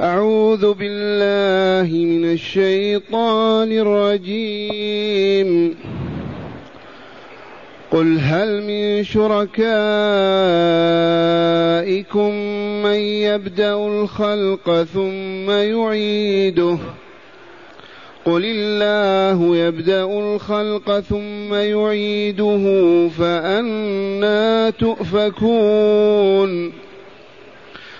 أعوذ بالله من الشيطان الرجيم. قل هل من شركائكم من يبدأ الخلق ثم يعيده؟ قل الله يبدأ الخلق ثم يعيده فأنا تؤفكون.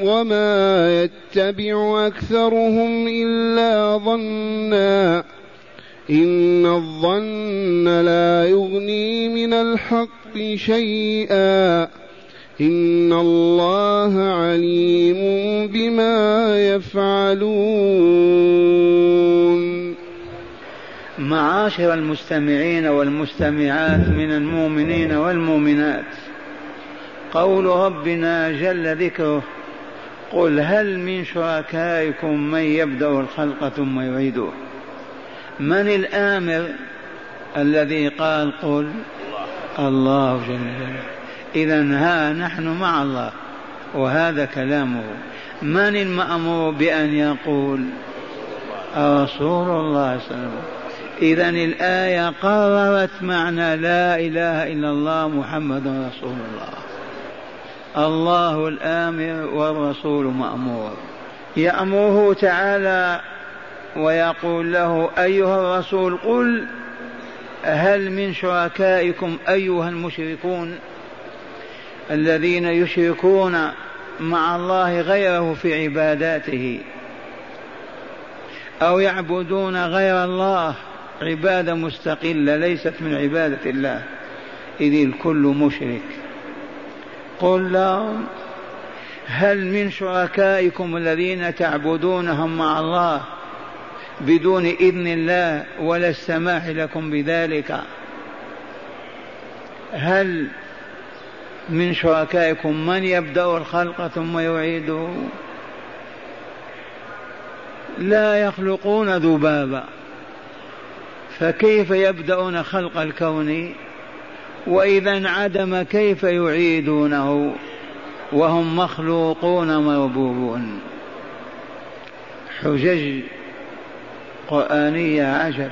وما يتبع أكثرهم إلا ظنّا إن الظن لا يغني من الحق شيئا إن الله عليم بما يفعلون معاشر المستمعين والمستمعات من المؤمنين والمؤمنات قول ربنا جل ذكره قل هل من شركائكم من يبدأ الخلق ثم يعيده؟ من الآمر الذي قال قل الله جل جلاله؟ إذا ها نحن مع الله وهذا كلامه. من المأمور بأن يقول؟ رسول الله صلى الله عليه وسلم. إذا الآية قررت معنى لا إله إلا الله محمد رسول الله. الله الآمر والرسول مأمور. يأمره تعالى ويقول له أيها الرسول قل هل من شركائكم أيها المشركون الذين يشركون مع الله غيره في عباداته أو يعبدون غير الله عبادة مستقلة ليست من عبادة الله. إذ الكل مشرك. قل لهم هل من شركائكم الذين تعبدونهم مع الله بدون إذن الله ولا السماح لكم بذلك؟ هل من شركائكم من يبدأ الخلق ثم يعيده؟ لا يخلقون ذبابا فكيف يبدأون خلق الكون؟ وإذا انعدم كيف يعيدونه؟ وهم مخلوقون مربوبون حجج قرآنية عجب.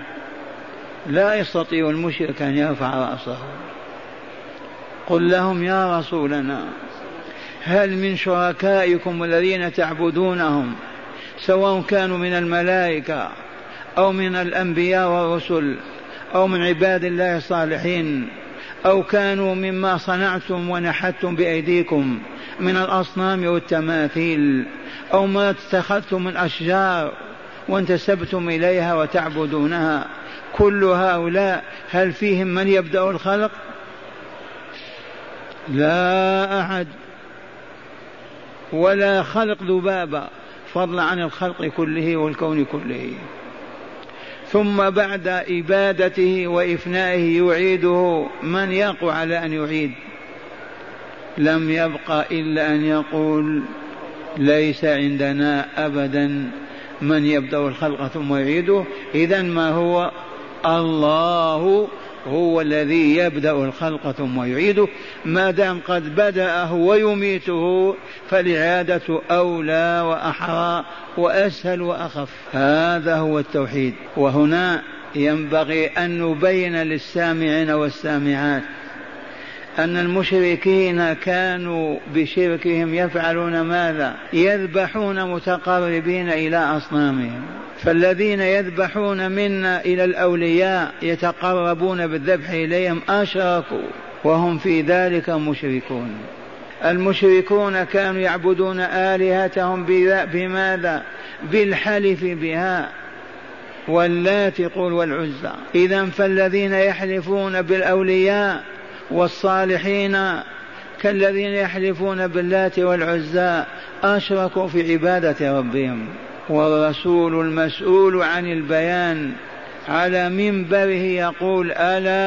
لا يستطيع المشرك أن يرفع رأسه. قل لهم يا رسولنا هل من شركائكم الذين تعبدونهم سواء كانوا من الملائكة أو من الأنبياء والرسل أو من عباد الله الصالحين أو كانوا مما صنعتم ونحتم بأيديكم من الأصنام والتماثيل أو ما اتخذتم من أشجار وانتسبتم إليها وتعبدونها. كل هؤلاء هل فيهم من يبدأ الخلق؟ لا أحد. ولا خلق ذبابة فضلا عن الخلق كله والكون كله. ثم بعد إبادته وإفنائه يعيده. من يقوى على أن يعيد؟ لم يبق إلا أن يقول ليس عندنا أبدا. من يبدأ الخلق ثم يعيده؟ إذا ما هو؟ الله هو الذي يبدأ الخلق ثم يعيده. ما دام قد بدأه ويميته فالإعادة أولى وأحرى وأسهل وأخف. هذا هو التوحيد. وهنا ينبغي أن نبين للسامعين والسامعات أن المشركين كانوا بشركهم يفعلون ماذا؟ يذبحون متقربين إلى أصنامهم فالذين يذبحون منا إلى الأولياء يتقربون بالذبح إليهم أشركوا وهم في ذلك مشركون المشركون كانوا يعبدون آلهتهم بماذا؟ بالحلف بها واللات قل والعزى إذا فالذين يحلفون بالأولياء والصالحين كالذين يحلفون باللات والعزى أشركوا في عبادة ربهم والرسول المسؤول عن البيان على منبره يقول ألا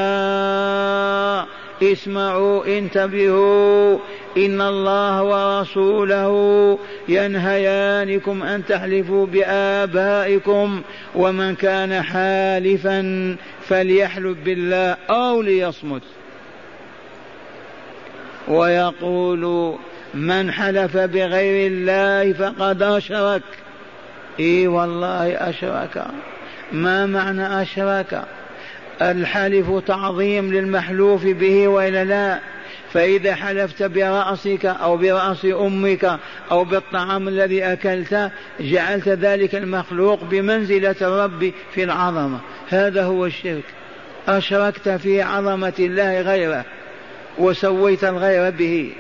اسمعوا انتبهوا إن الله ورسوله ينهيانكم أن تحلفوا بآبائكم ومن كان حالفا فليحلف بالله أو ليصمت. ويقول من حلف بغير الله فقد أشرك. إي والله أشرك. ما معنى أشرك؟ الحلف تعظيم للمحلوف به وإلا لا؟ فإذا حلفت برأسك أو برأس أمك أو بالطعام الذي أكلته جعلت ذلك المخلوق بمنزلة الرب في العظمة. هذا هو الشرك. أشركت في عظمة الله غيره. وسويت الغير به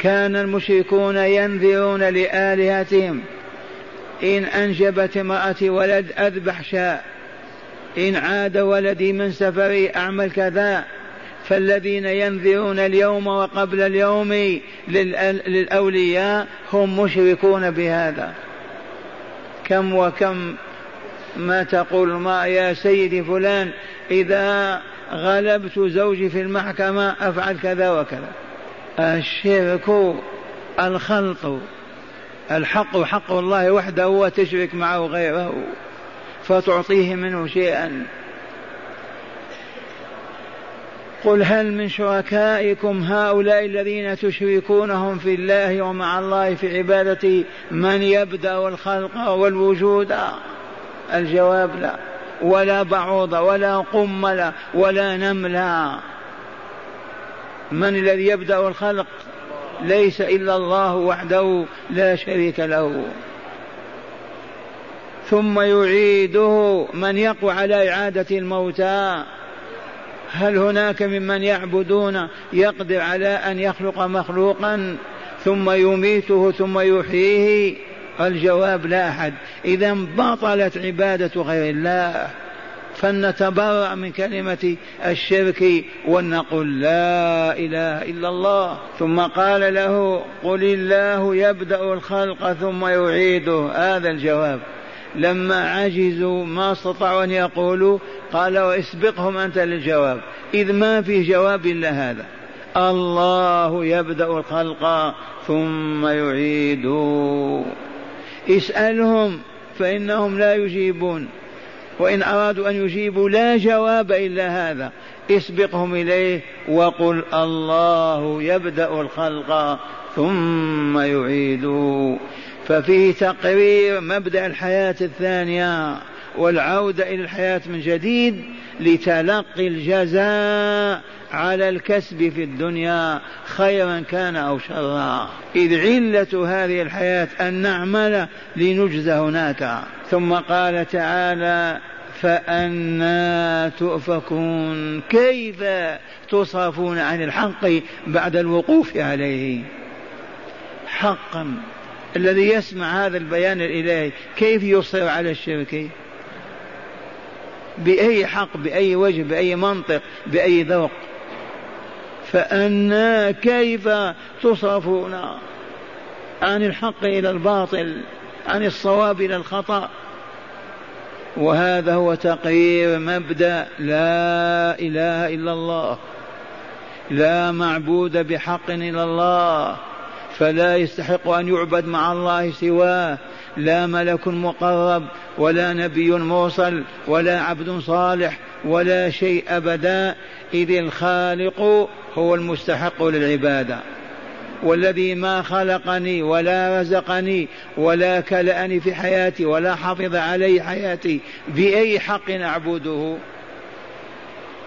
كان المشركون ينذرون لآلهتهم إن أنجبت امرأتي ولد أذبح شاء إن عاد ولدي من سفري أعمل كذا. فالذين ينذرون اليوم وقبل اليوم للأولياء هم مشركون بهذا. كم وكم ما تقول ما يا سيدي فلان إذا غلبت زوجي في المحكمة أفعل كذا وكذا. الشرك الخلط الحق حق الله وحده وتشرك معه غيره فتعطيه منه شيئا. قل هل من شركائكم هؤلاء الذين تشركونهم في الله ومع الله في عبادته من يبدأ الخلق والوجود؟ الجواب لا. ولا بعوضة ولا قملة ولا نملة من الذي يبدأ الخلق ليس إلا الله وحده لا شريك له. ثم يعيده من يقوى على إعادة الموتى. هل هناك ممن يعبدون يقدر على أن يخلق مخلوقا؟ ثم يميته ثم يحييه. الجواب لا أحد. إذا بطلت عبادة غير الله فلنتبرأ من كلمة الشرك ونقول لا إله إلا الله. ثم قال له قل الله يبدأ الخلق ثم يعيده. هذا الجواب. لما عجزوا ما استطاعوا أن يقولوا قال واسبقهم أنت للجواب. إذ ما في جواب إلا هذا. الله يبدأ الخلق ثم يعيده. اسألهم فإنهم لا يجيبون. وإن أرادوا أن يجيبوا لا جواب إلا هذا. اسبقهم إليه وقل الله يبدأ الخلق ثم يعيده ففيه تقرير مبدأ الحياة الثانية. والعودة إلى الحياة من جديد لتلقي الجزاء على الكسب في الدنيا خيرا كان أو شرا. إذ علة هذه الحياة أن نعمل لنجزى هناك. ثم قال تعالى فأنا تؤفكون. كيف تصرفون عن الحق بعد الوقوف عليه؟ حقا. الذي يسمع هذا البيان الإلهي كيف يصر على الشرك؟ بأي حق بأي وجه بأي منطق بأي ذوق. فأنا كيف تصرفون عن الحق إلى الباطل عن الصواب إلى الخطأ؟ وهذا هو تقرير مبدأ لا إله إلا الله. لا معبود بحق إلا الله. فلا يستحق أن يعبد مع الله سواه. لا ملك مقرب ولا نبي مرسل ولا عبد صالح ولا شيء أبدا. إذ الخالق هو المستحق للعبادة. والذي ما خلقني ولا رزقني ولا كلأني في حياتي ولا حفظ علي حياتي بأي حق أعبده؟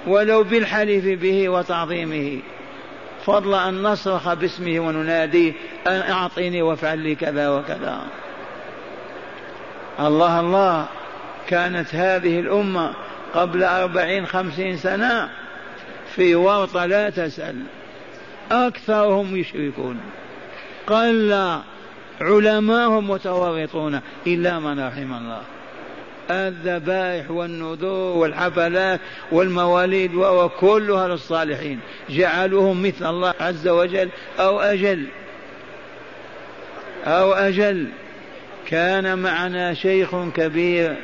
ولو بالحلف به وتعظيمه. فضل أن نصرخ باسمه ونناديه أن وافعل لي كذا وكذا. الله الله كانت هذه الأمة قبل أربعين خمسين سنة في ورطة لا تسأل. أكثرهم يشركون. قل علماءهم متورطون إلا من رحم الله. الذبائح والنذور والحفلات والمواليد وكلها للصالحين جعلوهم مثل الله عز وجل أو أجل. أو أجل. كان معنا شيخ كبير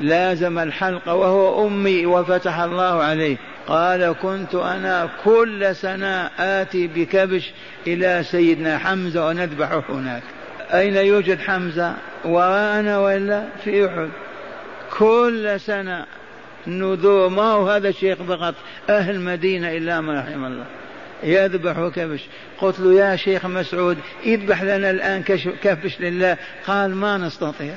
لازم الحلقة وهو أمي وفتح الله عليه. قال كنت أنا كل سنة آتي بكبش إلى سيدنا حمزة ونذبح هناك. أين يوجد حمزة؟ وراءنا وإلا؟ في أحد. كل سنة نذور ما هو هذا الشيخ فقط؟ أهل المدينة إلا ما رحم الله. يذبح كبش قلت له يا شيخ مسعود اذبح لنا الآن كبش لله. قال ما نستطيع.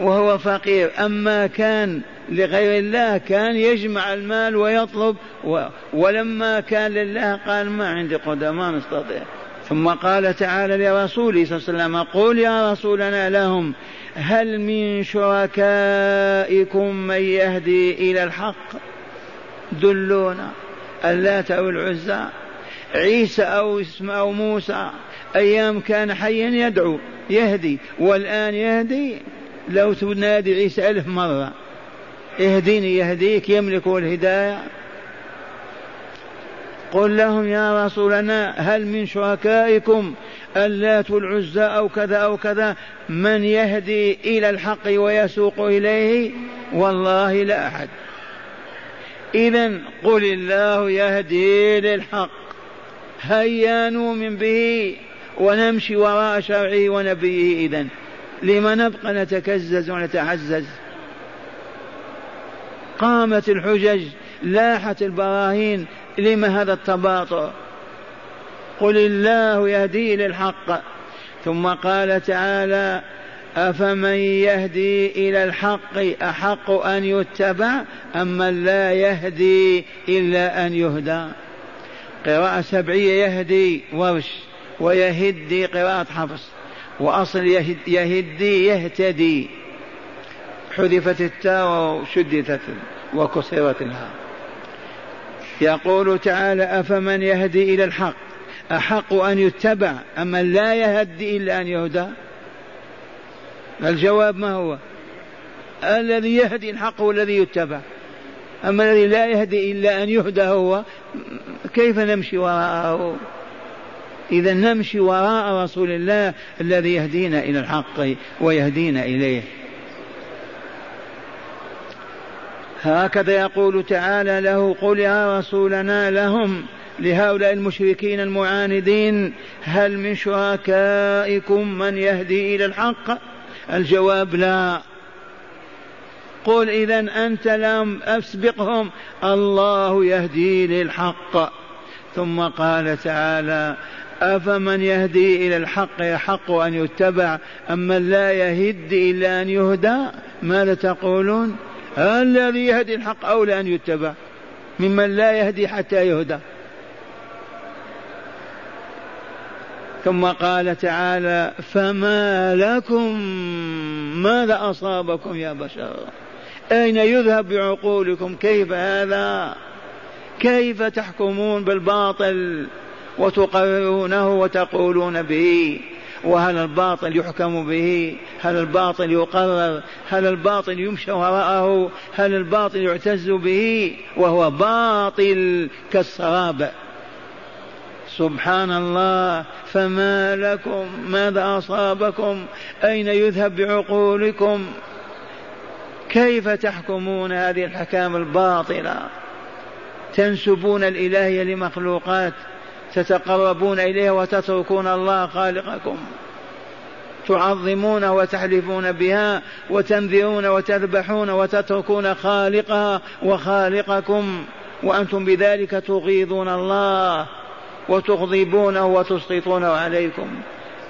وهو فقير. أما كان لغير الله كان يجمع المال ويطلب و ولما كان لله قال ما عندي قدرة ما نستطيع. ثم قال تعالى لرسوله صلى الله عليه وسلم قل يا رسولنا لهم هل من شركائكم من يهدي إلى الحق؟ دلونا اللات أو العزى عيسى أو اسم أو موسى أيام كان حيا يدعو يهدي والآن يهدي لو تنادي عيسى ألف مرة اهديني يهديك يملك الهداية. قل لهم يا رسولنا هل من شركائكم اللات والعزى أو كذا أو كذا؟ من يهدي إلى الحق ويسوق إليه؟ والله لا أحد. إذا قل الله يهدي للحق. هيا نؤمن به ونمشي وراء شرعه ونبيه إذا لما نبقى نتكزز ونتعزز. قامت الحجج لاحت البراهين لما هذا التباطؤ؟ قل الله يهدي للحق ثم قال تعالى أفمن يهدي إلى الحق أحق أن يتبع أم من لا يهدي إلا أن يهدى؟ قراءة سبعية يهدي ورش ويهدي قراءة حفص وأصل يهدي يهتدي. حذفت التاء وشددت وكسرت الهاء. يقول تعالى أفمن يهدي إلى الحق؟ أحق أن يتبع أما لا يهدي إلا أن يهدى؟ الجواب ما هو؟ الذي يهدي الحق هو الذي يتبع. أما الذي لا يهدي إلا أن يهدى هو كيف نمشي وراءه؟ إذا نمشي وراء رسول الله الذي يهدينا إلى الحق ويهدينا إليه. هكذا يقول تعالى له قل يا رسولنا لهم لهؤلاء المشركين المعاندين هل من شركائكم من يهدي إلى الحق؟ الجواب لا. قل اذا أنت لم أسبقهم الله يهدي للحق. ثم قال تعالى أفمن يهدي إلى الحق يحق أن يتبع أما لا يهدي إلا أن يهدى ماذا تقولون؟ الذي يهدي الحق أولى أن يتبع ممن لا يهدي حتى يهدى. ثم قال تعالى فما لكم ماذا أصابكم يا بشر؟ أين يذهب بعقولكم؟ كيف هذا؟ كيف تحكمون بالباطل وتقررونه وتقولون به؟ وهل الباطل يحكم به؟ هل الباطل يقرر؟ هل الباطل يمشى وراءه؟ هل الباطل يعتز به؟ وهو باطل كالسراب. سبحان الله فما لكم؟ ماذا أصابكم؟ أين يذهب بعقولكم؟ كيف تحكمون هذه الاحكام الباطلة؟ تنسبون الالهيه لمخلوقات؟ تتقربون إليها وتتركون الله خالقكم. تعظمون وتحلفون بها وتنذرون وتذبحون وتتركون خالقها وخالقكم. وأنتم بذلك تغيظون الله وتغضبونه وتسقطونه عليكم.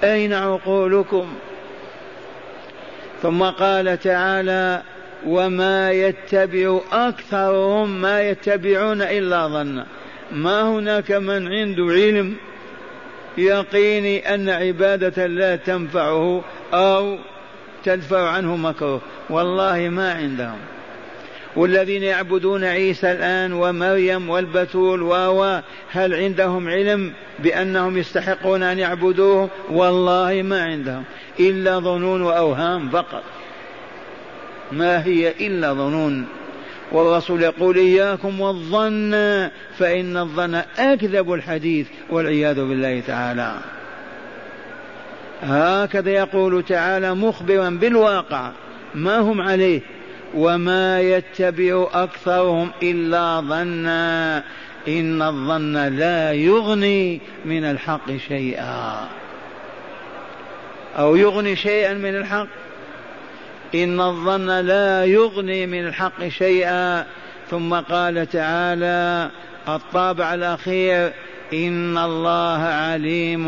أين عقولكم؟ ثم قال تعالى وما يتبع أكثرهم ما يتبعون إلا ظنا ما هناك من عنده علم يقيني أن عبادة الله تنفعه أو تدفع عنه مكروه. والله ما عندهم. والذين يعبدون عيسى الآن ومريم والبتول و هل عندهم علم بأنهم يستحقون أن يعبدوه؟ والله ما عندهم. إلا ظنون وأوهام فقط. ما هي إلا ظنون. والرسول يقول إياكم والظن فإن الظن أكذب الحديث والعياذ بالله تعالى. هكذا يقول تعالى مخبرا بالواقع ما هم عليه وما يتبع أكثرهم إلا ظنا إن الظن لا يغني من الحق شيئا. أو يغني شيئا من الحق؟ إن الظن لا يغني من الحق شيئا. ثم قال تعالى الطابع الأخير إن الله عليم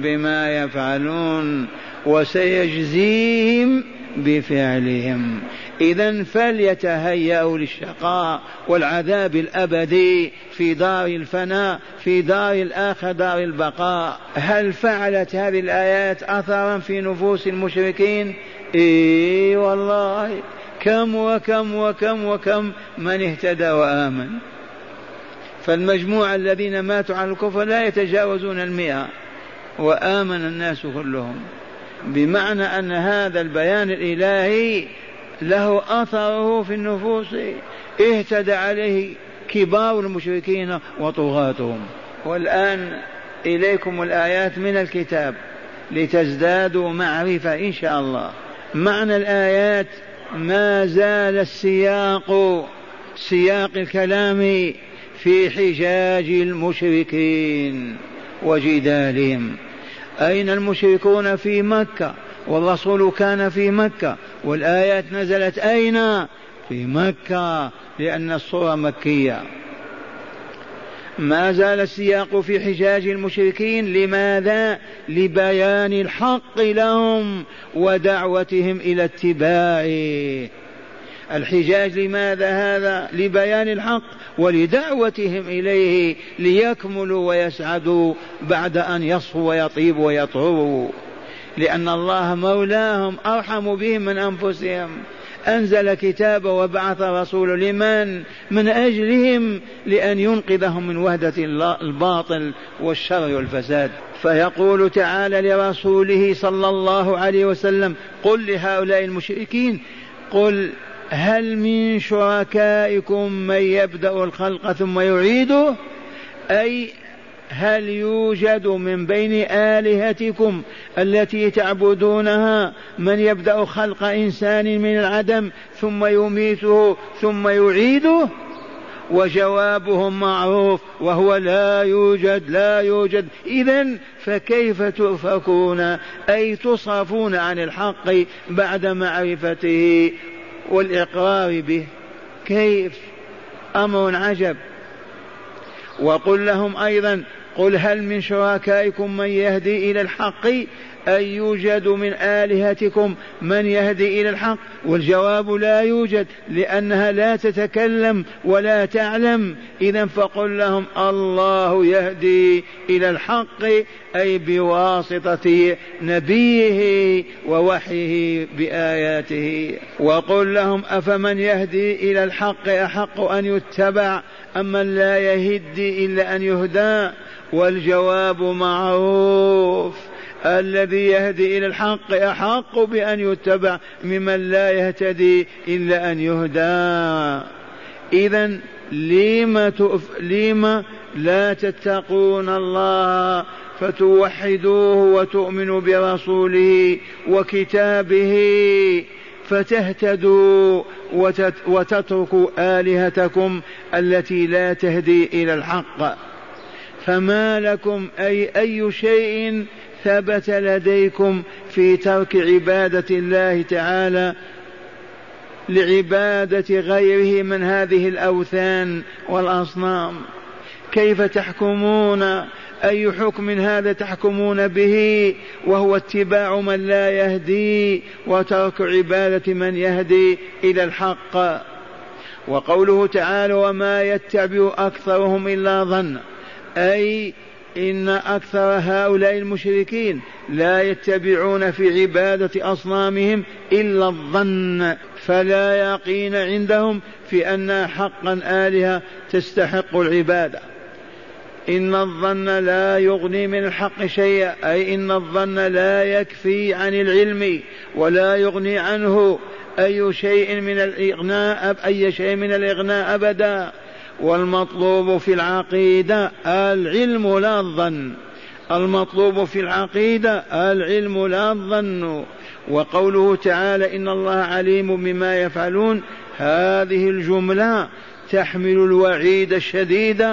بما يفعلون وسيجزيهم بفعلهم. إذا فليتهيأوا للشقاء والعذاب الأبدي في دار الفناء في دار الآخرة دار البقاء. هل فعلت هذه الآيات أثرا في نفوس المشركين؟ إي والله كم وكم وكم وكم من اهتدى وآمن. فالمجموعة الذين ماتوا على الكفر لا يتجاوزون المئة وآمن الناس كلهم. بمعنى أن هذا البيان الإلهي له أثره في النفوس. اهتدى عليه كبار المشركين وطغاتهم. والآن إليكم الآيات من الكتاب لتزدادوا معرفة إن شاء الله. معنى الآيات ما زال السياق سياق الكلام في حجاج المشركين وجدالهم. أين المشركون في مكة؟ والرسول كان في مكة. والآيات نزلت أين؟ في مكة لأن الصورة مكية. ما زال السياق في حجاج المشركين لماذا؟ لبيان الحق لهم ودعوتهم إلى اتباعه الحجاج لماذا هذا؟ لبيان الحق ولدعوتهم إليه ليكملوا ويسعدوا بعد أن يصفوا ويطيبوا ويطهروا لأن الله مولاهم أرحم بهم من أنفسهم. أنزل كتابه وبعث رسوله لمن؟ من أجلهم لأن ينقذهم من وهدة الباطل والشر والفساد. فيقول تعالى لرسوله صلى الله عليه وسلم قل لهؤلاء المشركين قل هل من شركائكم من يبدأ الخلق ثم يعيده؟ أي هل يوجد من بين آلهتكم التي تعبدونها من يبدأ خلق إنسان من العدم ثم يميته ثم يعيده؟ وجوابهم معروف وهو لا يوجد لا يوجد. اذا فكيف تؤفكون؟ أي تصرفون عن الحق بعد معرفته والإقرار به. كيف؟ أمر عجب. وقل لهم أيضا قل هل من شركائكم من يهدي إلى الحق أن يوجد من آلهتكم من يهدي إلى الحق؟ والجواب لا يوجد لأنها لا تتكلم ولا تعلم. إذا فقل لهم الله يهدي إلى الحق أي بواسطة نبيه ووحيه بآياته. وقل لهم أفمن يهدي إلى الحق أحق أن يتبع أم من لا يهدي إلا أن يهدى؟ والجواب معروف. الذي يهدي إلى الحق أحق بأن يتبع ممن لا يهتدي إلا أن يهدى. إذا لم تؤف... لم لا تتقون الله فتوحدوه وتؤمنوا برسوله وكتابه فتهتدوا وتت... وتتركوا آلهتكم التي لا تهدي إلى الحق. فما لكم أي أي شيء ثبت لديكم في ترك عبادة الله تعالى لعبادة غيره من هذه الأوثان والأصنام. كيف تحكمون؟ أي حكم هذا تحكمون به؟ وهو اتباع من لا يهدي وترك عبادة من يهدي إلى الحق. وقوله تعالى وما يتبع أكثرهم إلا ظن أي إن أكثر هؤلاء المشركين لا يتبعون في عبادة أصنامهم إلا الظن فلا يقين عندهم في أن حقا آلهة تستحق العبادة. إن الظن لا يغني من الحق شيئا أي إن الظن لا يكفي عن العلم ولا يغني عنه أي شيء من الإغناء أي شيء من الإغناء أبدا. والمطلوب في العقيدة العلم لا الظن. المطلوب في العقيدة العلم لا الظن. وقوله تعالى إن الله عليم بما يفعلون. هذه الجملة تحمل الوعيد الشديد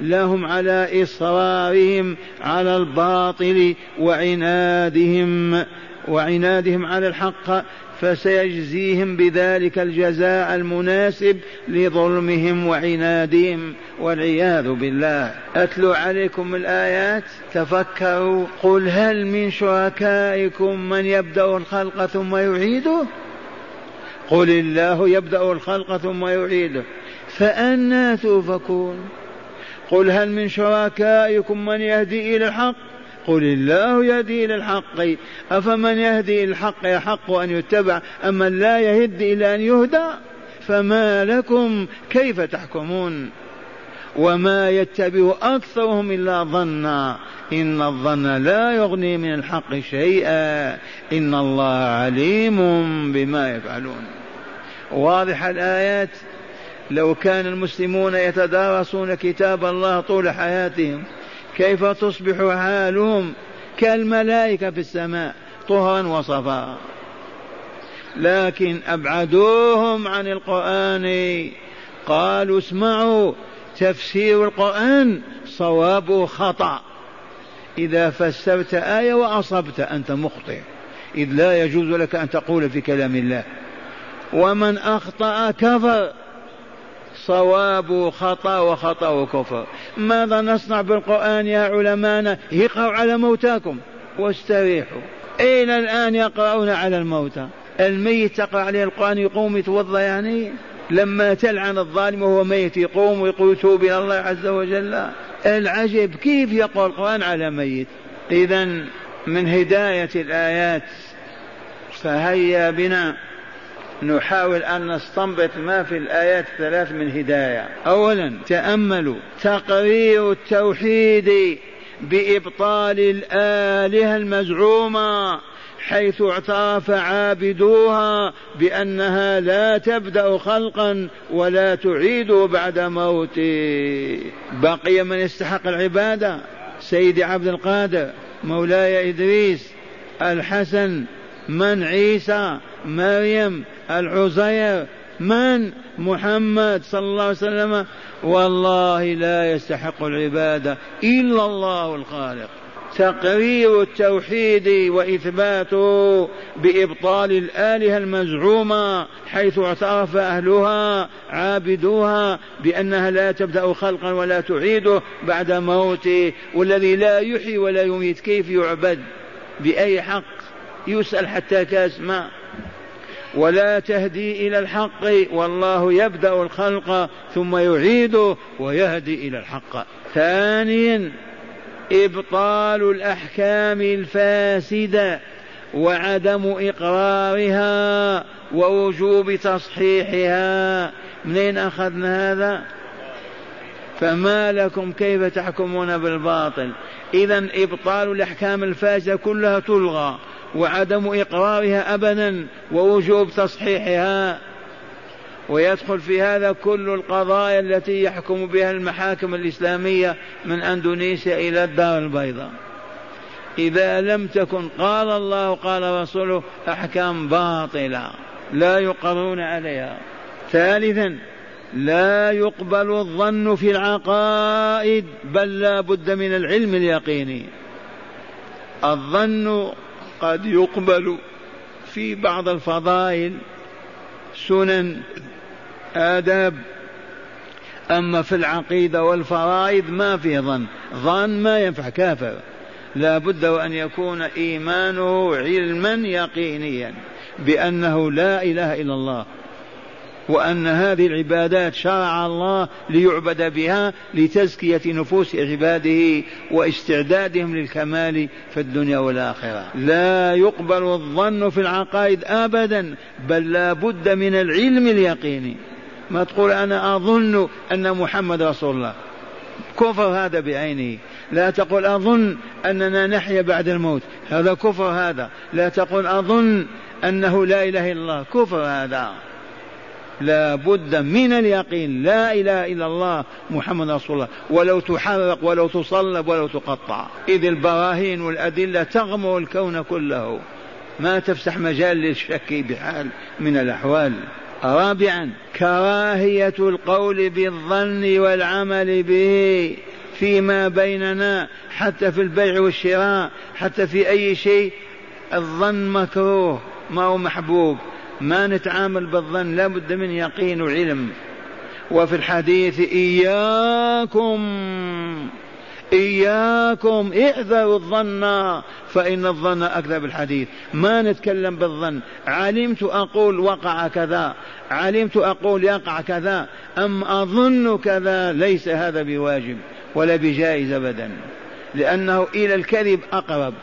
لهم على إصرارهم على الباطل وعنادهم وعنادهم على الحق. فسيجزيهم بذلك الجزاء المناسب لظلمهم وعنادهم والعياذ بالله. أتلو عليكم الآيات؟ تفكروا. قل هل من شركائكم من يبدأ الخلق ثم يعيده؟ قل الله يبدأ الخلق ثم يعيده. فأنا توفكون قل هل من شركائكم من يهدي إلى الحق؟ قل الله يهدي إلى الحق. أفمن يهدي إلى الحق يحق أن يتبع أما لا يهدي إلى أن يهدى؟ فما لكم كيف تحكمون؟ وما يتبع أكثرهم إلا ظنا. إن الظن لا يغني من الحق شيئا. إن الله عليم بما يفعلون. واضح الآيات؟ لو كان المسلمون يتدارسون كتاب الله طول حياتهم كيف تصبح حالهم كالملائكة في السماء طهرا وصفا. لكن أبعدوهم عن القرآن. قالوا اسمعوا تفسير القرآن صواب خطأ. إذا فسرت آية وأصبت أنت مخطئ. إذ لا يجوز لك أن تقول في كلام الله ومن أخطأ كفر. صواب خطأ وخطأ كفر ماذا نصنع بالقرآن يا علمانا؟ اقرأوا على موتاكم. واستريحوا. إلى الآن يقرؤون على الموتى. الميت تقرأ عليه القرآن يقوم يتوضأ يعني؟ لما تلعن الظالم وهو ميت يقوم ويقول توب إلى الله عز وجل. العجب كيف يقرأ القرآن على ميت؟ إذا من هداية الآيات فهيا بنا. نحاول أن نستنبط ما في الآيات الثلاث من هداية. أولا تأملوا تقرير التوحيد بإبطال الآلهة المزعومة حيث اعترف عابدوها بأنها لا تبدأ خلقا ولا تعيد بعد موته بقي من يستحق العبادة سيدي عبد القادر مولاي إدريس الحسن من عيسى مريم العزير من محمد صلى الله عليه وسلم؟ والله لا يستحق العبادة إلا الله الخالق. تقرير التوحيد واثباته بإبطال الآلهة المزعومة حيث اعترف أهلها عابدوها بأنها لا تبدأ خلقا ولا تعيده بعد موته والذي لا يحيي ولا يميت كيف يعبد؟ بأي حق؟ يسأل حتى كاس ماء ولا تهدي إلى الحق والله يبدأ الخلق ثم يعيده ويهدي إلى الحق. ثانيا إبطال الأحكام الفاسدة وعدم إقرارها ووجوب تصحيحها. منين أخذنا هذا؟ فما لكم كيف تحكمون بالباطل؟ إذا إبطال الأحكام الفاسدة كلها تلغى. وعدم إقرارها أبدا ووجوب تصحيحها. ويدخل في هذا كل القضايا التي يحكم بها المحاكم الإسلامية من أندونيسيا إلى الدار البيضاء. إذا لم تكن قال الله قال رسوله أحكام باطلة لا يقرون عليها. ثالثا لا يقبل الظن في العقائد بل لا بد من العلم اليقيني. الظن قد يقبل في بعض الفضائل سنن آداب. أما في العقيدة والفرائض ما في ظن. ظن ما ينفع كافر. لا بد وأن يكون إيمانه علما يقينيا بأنه لا إله إلا الله. وأن هذه العبادات شرع الله ليعبد بها لتزكية نفوس عباده واستعدادهم للكمال في الدنيا والآخرة. لا يقبل الظن في العقائد أبدا بل لا بد من العلم اليقيني. ما تقول أنا أظن أن محمد رسول الله. كفر هذا بعينه. لا تقول أظن أننا نحيا بعد الموت. هذا كفر هذا. لا تقول أظن أنه لا إله إلا الله. كفر هذا. لا بد من اليقين. لا إله إلا الله محمد رسول الله. ولو تحرق ولو تصلب ولو تقطع. إذ البراهين والأدلة تغمر الكون كله. ما تفسح مجال للشك بحال من الأحوال. رابعا كراهية القول بالظن والعمل به فيما بيننا حتى في البيع والشراء حتى في أي شيء. الظن مكروه ما هو محبوب. ما نتعامل بالظن لا بد من يقين وعلم. وفي الحديث إياكم إياكم احذروا الظن فإن الظن أكذب الحديث. ما نتكلم بالظن. علمت أقول وقع كذا علمت أقول يقع كذا أم أظن كذا؟ ليس هذا بواجب ولا بجائز أبدا لأنه إلى الكذب أقرب.